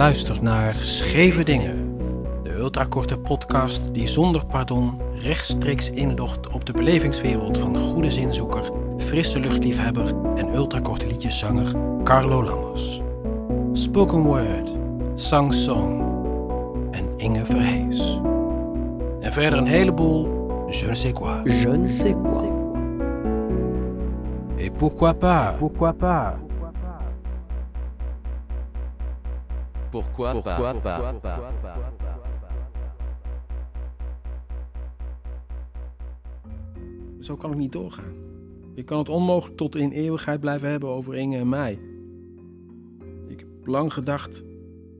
Je luistert naar Scheve Dingen, de ultrakorte podcast die zonder pardon rechtstreeks indocht op de belevingswereld van goede zinzoeker, frisse luchtliefhebber en ultrakorte liedjeszanger Carlo Lammers. Spoken Word, Sang Song en Inge Verhees. En verder een heleboel je ne sais quoi. Je ne sais quoi. Et pourquoi pas Pourquoi pas Pourquoi, Pourquoi pas, Zo kan het niet doorgaan. Je kan het onmogelijk tot in eeuwigheid blijven hebben over Inge en mij. Ik heb lang gedacht,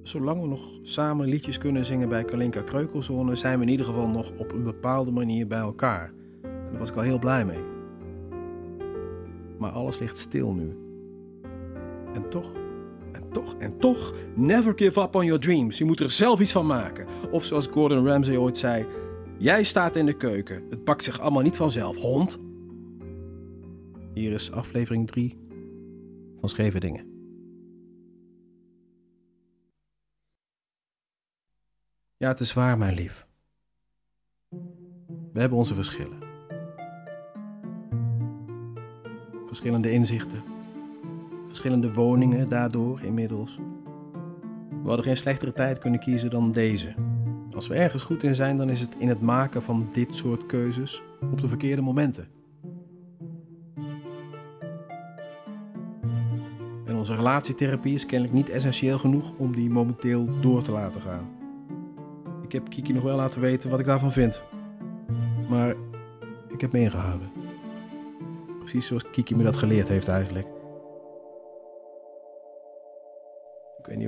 zolang we nog samen liedjes kunnen zingen bij Kalinka Kreukelzone, zijn we in ieder geval nog op een bepaalde manier bij elkaar. En daar was ik al heel blij mee. Maar alles ligt stil nu. En toch, toch, en toch, never give up on your dreams. Je moet er zelf iets van maken. Of zoals Gordon Ramsay ooit zei, jij staat in de keuken. Het bakt zich allemaal niet vanzelf, hond. Hier is aflevering 3 van Scheve Dingen. Ja, het is waar, mijn lief. We hebben onze verschillen. Verschillende inzichten. Verschillende woningen daardoor inmiddels. We hadden geen slechtere tijd kunnen kiezen dan deze. Als we ergens goed in zijn, dan is het in het maken van dit soort keuzes op de verkeerde momenten. En onze relatietherapie is kennelijk niet essentieel genoeg om die momenteel door te laten gaan. Ik heb Kiki nog wel laten weten wat ik daarvan vind. Maar ik heb me ingehouden. Precies zoals Kiki me dat geleerd heeft eigenlijk.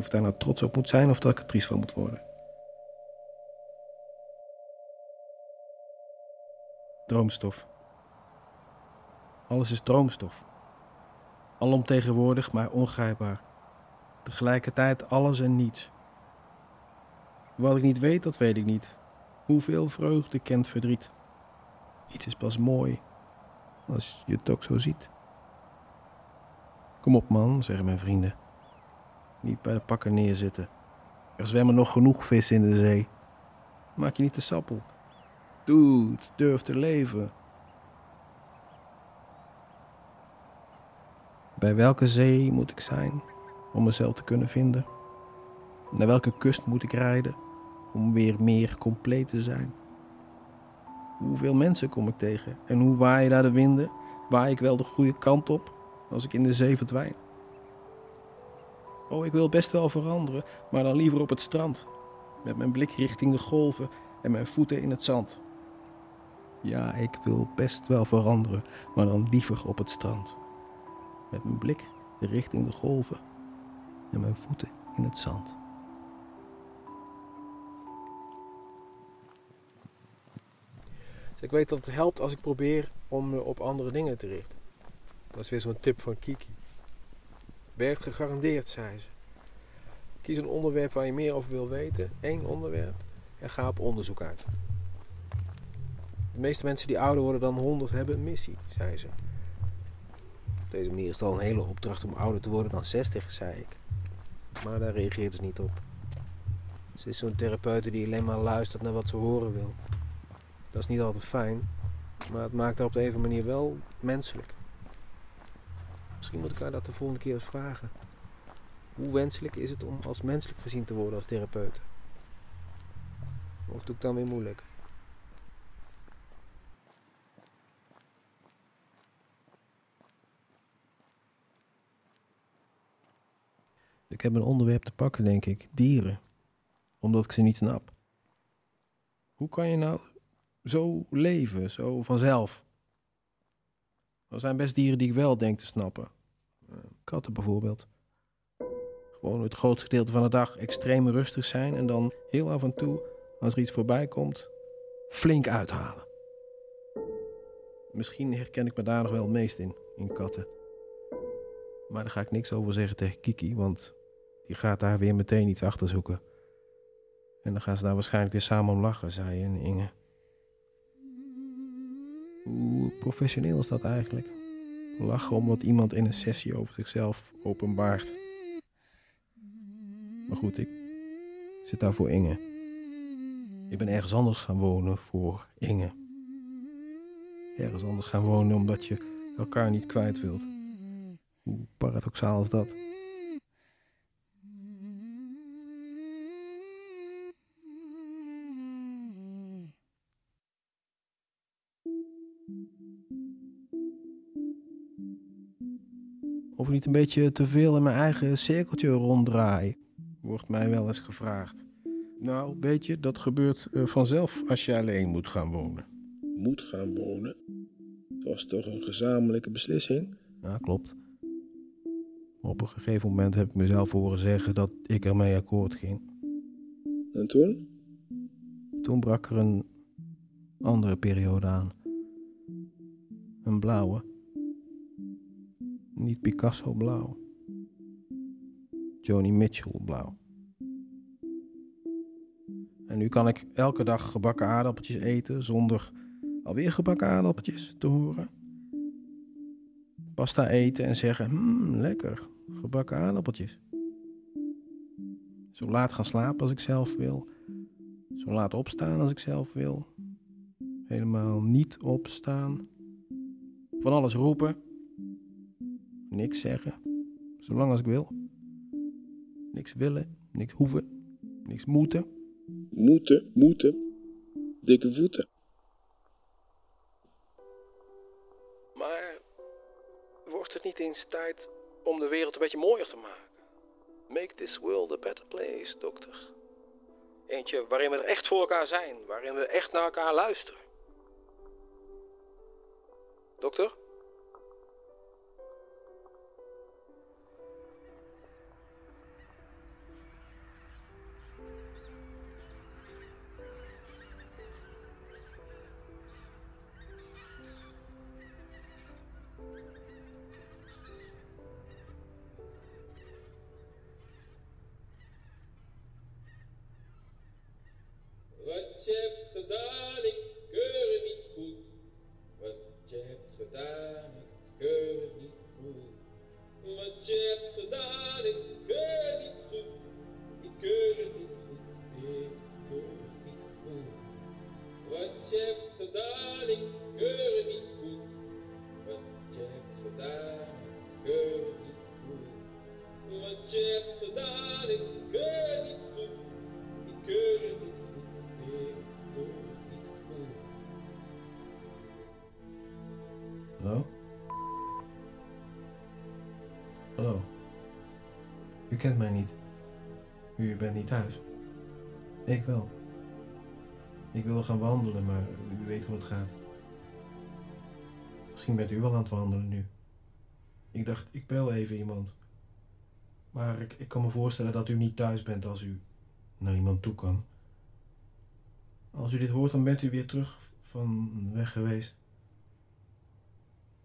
Of ik daar nou trots op moet zijn of dat ik er triest van moet worden. Droomstof. Alles is droomstof. Alomtegenwoordig, maar ongrijpbaar. Tegelijkertijd alles en niets. Wat ik niet weet, dat weet ik niet. Hoeveel vreugde kent verdriet? Iets is pas mooi als je het ook zo ziet. Kom op, man, zeggen mijn vrienden. Niet bij de pakken neerzitten. Er zwemmen nog genoeg vissen in de zee. Maak je niet te sappel. Dude, durf te leven. Bij welke zee moet ik zijn om mezelf te kunnen vinden? Naar welke kust moet ik rijden om weer meer compleet te zijn? Hoeveel mensen kom ik tegen en hoe waaien daar de winden? Waai ik wel de goede kant op als ik in de zee verdwijn? Oh, ik wil best wel veranderen, maar dan liever op het strand. Met mijn blik richting de golven en mijn voeten in het zand. Ja, ik wil best wel veranderen, maar dan liever op het strand. Met mijn blik richting de golven en mijn voeten in het zand. Ik weet dat het helpt als ik probeer om me op andere dingen te richten. Dat is weer zo'n tip van Kiki. Werkt gegarandeerd, zei ze. Kies een onderwerp waar je meer over wil weten, één onderwerp, en ga op onderzoek uit. De meeste mensen die ouder worden dan 100 hebben een missie, zei ze. Op deze manier is het al een hele opdracht om ouder te worden dan 60, zei ik. Maar daar reageert ze niet op. Ze is zo'n therapeute die alleen maar luistert naar wat ze horen wil. Dat is niet altijd fijn, maar het maakt haar op de een manier wel menselijk. Misschien moet ik haar dat de volgende keer eens vragen. Hoe wenselijk is het om als menselijk gezien te worden als therapeut? Of doe ik dan weer moeilijk? Ik heb een onderwerp te pakken, denk ik. Dieren. Omdat ik ze niet snap. Hoe kan je nou zo leven, zo vanzelf? Er zijn best dieren die ik wel denk te snappen. Eh, Katten bijvoorbeeld. Gewoon het grootste gedeelte van de dag extreem rustig zijn en dan heel af en toe, als er iets voorbij komt, flink uithalen. Misschien herken ik me daar nog wel het meest in, in katten. Maar daar ga ik niks over zeggen tegen Kiki, want die gaat daar weer meteen iets achter zoeken. En dan gaan ze daar waarschijnlijk weer samen om lachen, zei en Inge. Hoe professioneel is dat eigenlijk? Lachen om wat iemand in een sessie over zichzelf openbaart. Maar goed, ik zit daar voor Inge. Ik ben ergens anders gaan wonen voor Inge. Ergens anders gaan wonen omdat je elkaar niet kwijt wilt. Hoe paradoxaal is dat? Niet een beetje te veel in mijn eigen cirkeltje ronddraai, wordt mij wel eens gevraagd. Nou, weet je, dat gebeurt eh, vanzelf als je alleen moet gaan wonen. Moet gaan wonen? Het was toch een gezamenlijke beslissing? Ja, klopt. Op een gegeven moment heb ik mezelf horen zeggen dat ik ermee akkoord ging. En toen? Toen brak er een andere periode aan. Een blauwe. Niet Picasso blauw. Joni Mitchell blauw. En nu kan ik elke dag gebakken aardappeltjes eten zonder alweer gebakken aardappeltjes te horen. Pasta eten en zeggen, hmm, lekker, gebakken aardappeltjes. Zo laat gaan slapen als ik zelf wil. Zo laat opstaan als ik zelf wil. Helemaal niet opstaan. Van alles roepen. Niks zeggen. Zolang als ik wil. Niks willen, niks hoeven, niks moeten. Moeten, moeten. Dikke voeten. Maar wordt het niet eens tijd om de wereld een beetje mooier te maken? Make this world a better place, dokter. Eentje waarin we er echt voor elkaar zijn, waarin we echt naar elkaar luisteren. Dokter? Niet thuis. Ik wel. Ik wil gaan wandelen, maar u weet hoe het gaat. Misschien bent u wel aan het wandelen nu. Ik dacht, ik bel even iemand. Maar ik, ik kan me voorstellen dat u niet thuis bent als u naar iemand toe kan. Als u dit hoort, dan bent u weer terug van weg geweest.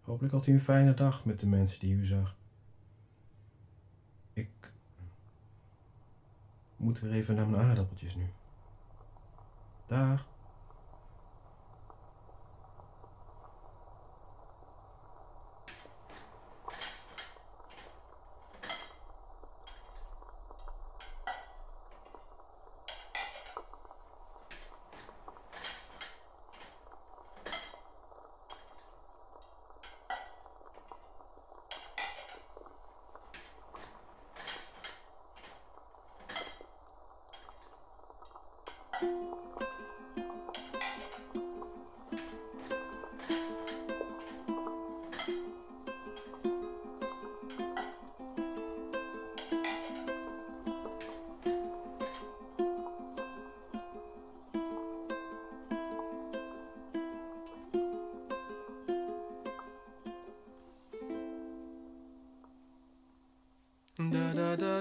Hopelijk had u een fijne dag met de mensen die u zag. Ik moet weer even naar mijn aardappeltjes nu. Dag.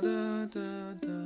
Da da da.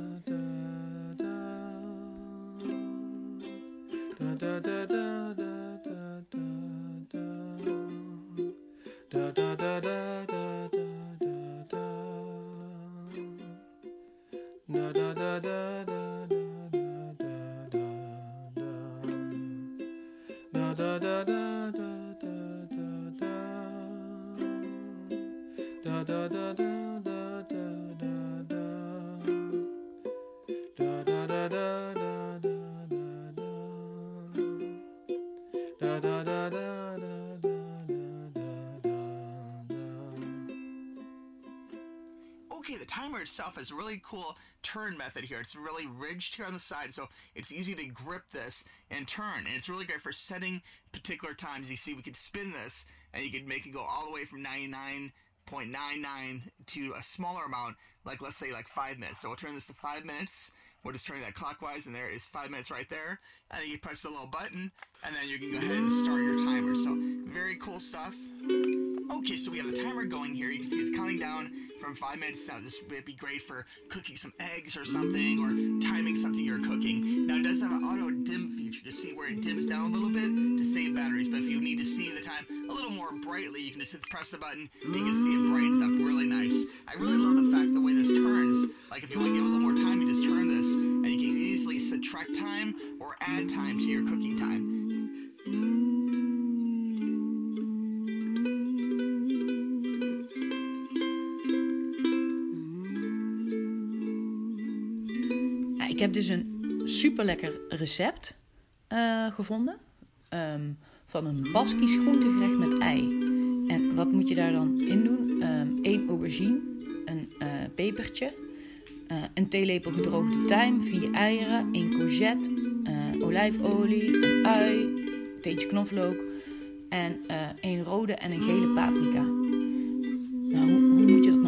da da da da da da okay, the timer itself has a really cool turn method here. It's really ridged here on the side, so it's easy to grip this and turn. And it's really great for setting particular times. You see, we could spin this, and you could make it go all the way from 99.99 to a smaller amount, like let's say like five minutes. So we'll turn this to five minutes. We're just turning that clockwise, and there is five minutes right there. And then you press the little button, and then you can go ahead and start your timer. So very cool stuff. Okay, so we have the timer going here. You can see it's counting down from five minutes. Now, this would be great for cooking some eggs or something, or timing something you're cooking. Now, it does have an auto dim feature to see where it dims down a little bit to save batteries. But if you need to see the time a little more brightly, you can just hit press the button and you can see it brightens up really nice. I really love the fact the way this turns. Like, if you want to give it a little more time, you just turn this, and you can easily subtract time or add time to your cooking time. Heb dus een super lekker recept eh, gevonden. ehm, van een Baskisch groentegerecht met ei. En wat moet je daar dan in doen? Eén aubergine, een eh, pepertje, eh, een theelepel gedroogde tijm, vier eieren, één courgette, olijfolie, een ui, een teentje knoflook en één rode en een gele paprika. Nou, hoe, hoe moet je dat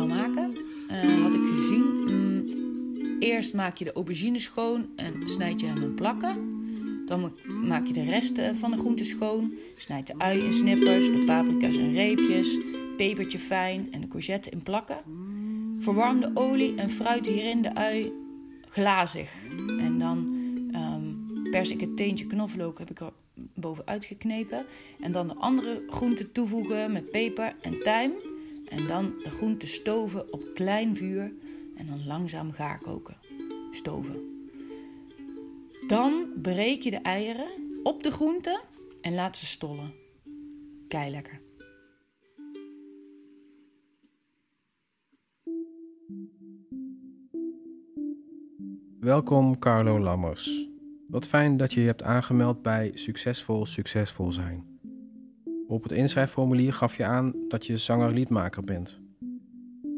Eerst maak je de aubergine schoon en snijd je hem in plakken. Dan ma- maak je de rest van de groenten schoon. Snijd de ui in snippers, de paprika's in reepjes, pepertje fijn en de courgette in plakken. Verwarm de olie en fruit hierin de ui glazig. En dan ehm, pers ik het teentje knoflook heb ik er bovenuit geknepen. En dan de andere groenten toevoegen met peper en tijm. En dan de groenten stoven op klein vuur en dan langzaam gaar koken. Stoven. Dan breek je de eieren op de groenten en laat ze stollen. Kei lekker. Welkom Carlo Lammers. Wat fijn dat je je hebt aangemeld bij Succesvol Succesvol Zijn. Op het inschrijfformulier gaf je aan dat je zanger-liedmaker bent.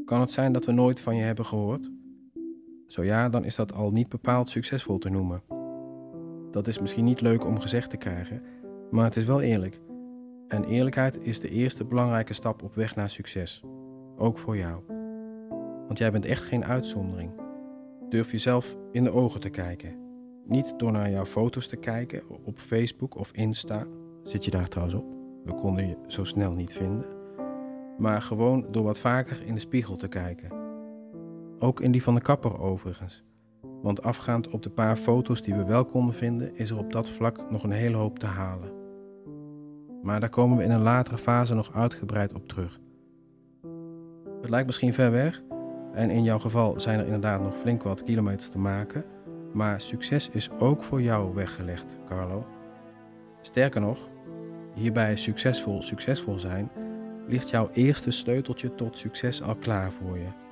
Kan het zijn dat we nooit van je hebben gehoord? Zo ja, dan is dat al niet bepaald succesvol te noemen. Dat is misschien niet leuk om gezegd te krijgen, maar het is wel eerlijk. En eerlijkheid is de eerste belangrijke stap op weg naar succes. Ook voor jou. Want jij bent echt geen uitzondering. Durf jezelf in de ogen te kijken. Niet door naar jouw foto's te kijken op Facebook of Insta. Zit je daar trouwens op? We konden je zo snel niet vinden. Maar gewoon door wat vaker in de spiegel te kijken. Ook in die van de kapper overigens. Want afgaand op de paar foto's die we wel konden vinden, is er op dat vlak nog een hele hoop te halen. Maar daar komen we in een latere fase nog uitgebreid op terug. Het lijkt misschien ver weg, en in jouw geval zijn er inderdaad nog flink wat kilometers te maken, maar succes is ook voor jou weggelegd, Carlo. Sterker nog, hierbij succesvol succesvol zijn, ligt jouw eerste sleuteltje tot succes al klaar voor je.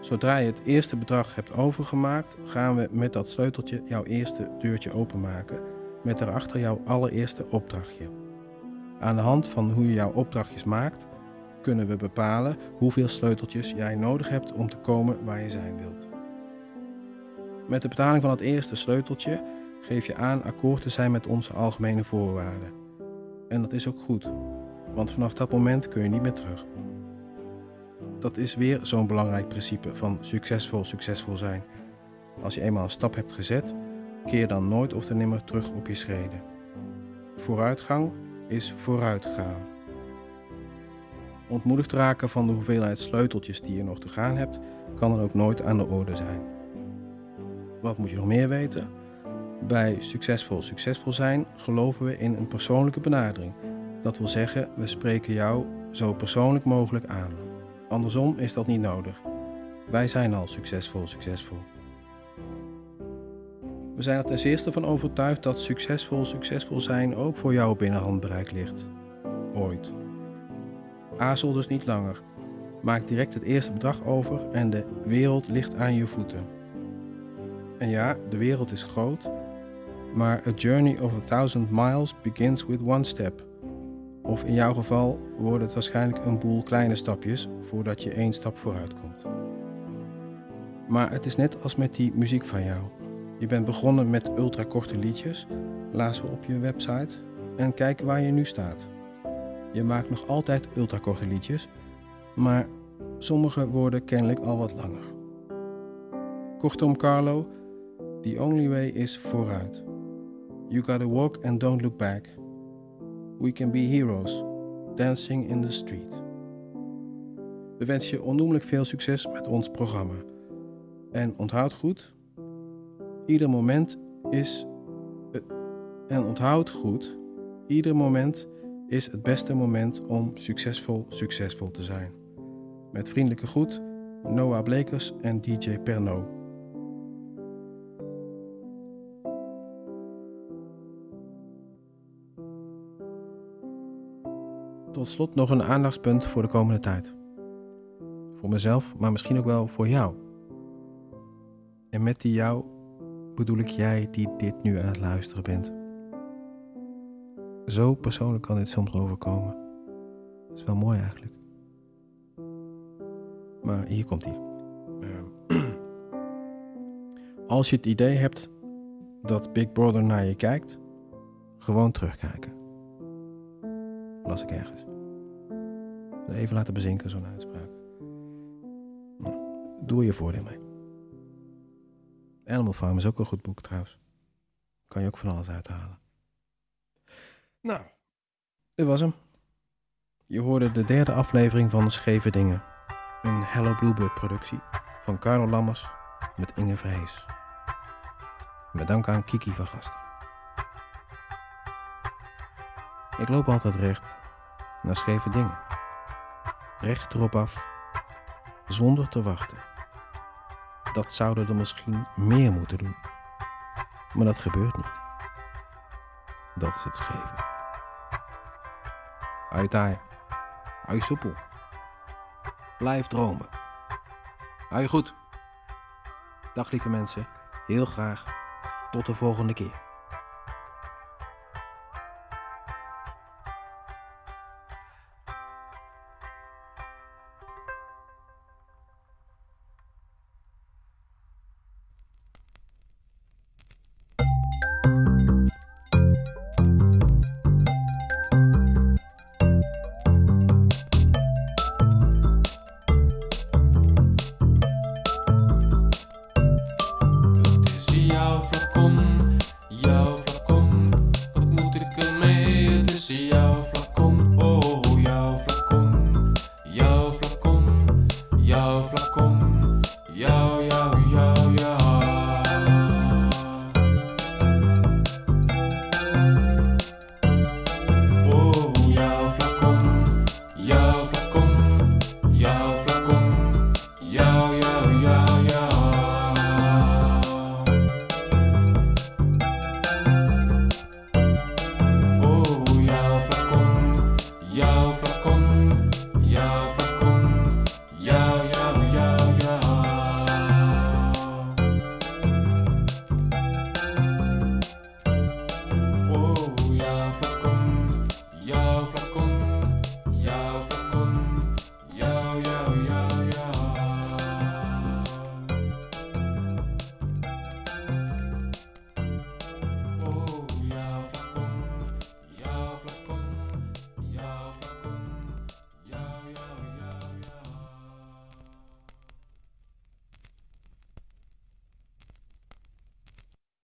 Zodra je het eerste bedrag hebt overgemaakt, gaan we met dat sleuteltje jouw eerste deurtje openmaken, met daarachter jouw allereerste opdrachtje. Aan de hand van hoe je jouw opdrachtjes maakt, kunnen we bepalen hoeveel sleuteltjes jij nodig hebt om te komen waar je zijn wilt. Met de betaling van het eerste sleuteltje geef je aan akkoord te zijn met onze algemene voorwaarden. En dat is ook goed, want vanaf dat moment kun je niet meer terug. Dat is weer zo'n belangrijk principe van succesvol succesvol zijn. Als je eenmaal een stap hebt gezet, keer dan nooit of te nimmer terug op je schreden. Vooruitgang is vooruitgaan. Ontmoedigd raken van de hoeveelheid sleuteltjes die je nog te gaan hebt, kan dan ook nooit aan de orde zijn. Wat moet je nog meer weten? Bij succesvol succesvol zijn geloven we in een persoonlijke benadering. Dat wil zeggen, we spreken jou zo persoonlijk mogelijk aan. Andersom is dat niet nodig. Wij zijn al succesvol succesvol. We zijn er ten eerste van overtuigd dat succesvol succesvol zijn ook voor jou binnen handbereik ligt. Ooit. Aarzel dus niet langer. Maak direct het eerste bedrag over en de wereld ligt aan je voeten. En ja, de wereld is groot, maar a journey of a thousand miles begins with one step. Of in jouw geval worden het waarschijnlijk een boel kleine stapjes voordat je één stap vooruit komt. Maar het is net als met die muziek van jou. Je bent begonnen met ultrakorte liedjes, lazen we op je website, en kijk waar je nu staat. Je maakt nog altijd ultrakorte liedjes, maar sommige worden kennelijk al wat langer. Kortom, Carlo, the only way is vooruit. You gotta walk and don't look back. We can be heroes, dancing in the street. We wensen je onnoemelijk veel succes met ons programma. En onthoud goed, ieder moment is. eh, En onthoud goed, ieder moment is het beste moment om succesvol succesvol te zijn. Met vriendelijke groet, Noah Blekers en DJ Perno. Tot slot nog een aandachtspunt voor de komende tijd. Voor mezelf, maar misschien ook wel voor jou. En met die jou bedoel ik jij die dit nu aan het luisteren bent. Zo persoonlijk kan dit soms overkomen. Dat is wel mooi eigenlijk. Maar hier komt ie. Ehm, Als je het idee hebt dat Big Brother naar je kijkt, gewoon terugkijken. Las ik ergens. Even laten bezinken, zo'n uitspraak. Hm, Doe je voordeel mee. Animal Farm is ook een goed boek trouwens. Kan je ook van alles uithalen. Nou, dit was hem. Je hoorde de derde aflevering van Scheve Dingen. Een Hello Bluebird productie van Carlo Lammers met Inge Vrees. Met dank aan Kiki van Gasten. Ik loop altijd recht naar scheve dingen. Recht erop af, zonder te wachten. Dat zouden er misschien meer moeten doen. Maar dat gebeurt niet. Dat is het scheve. Hou je taai. Hou je soepel. Blijf dromen. Hou je goed. Dag lieve mensen. Heel graag. Tot de volgende keer.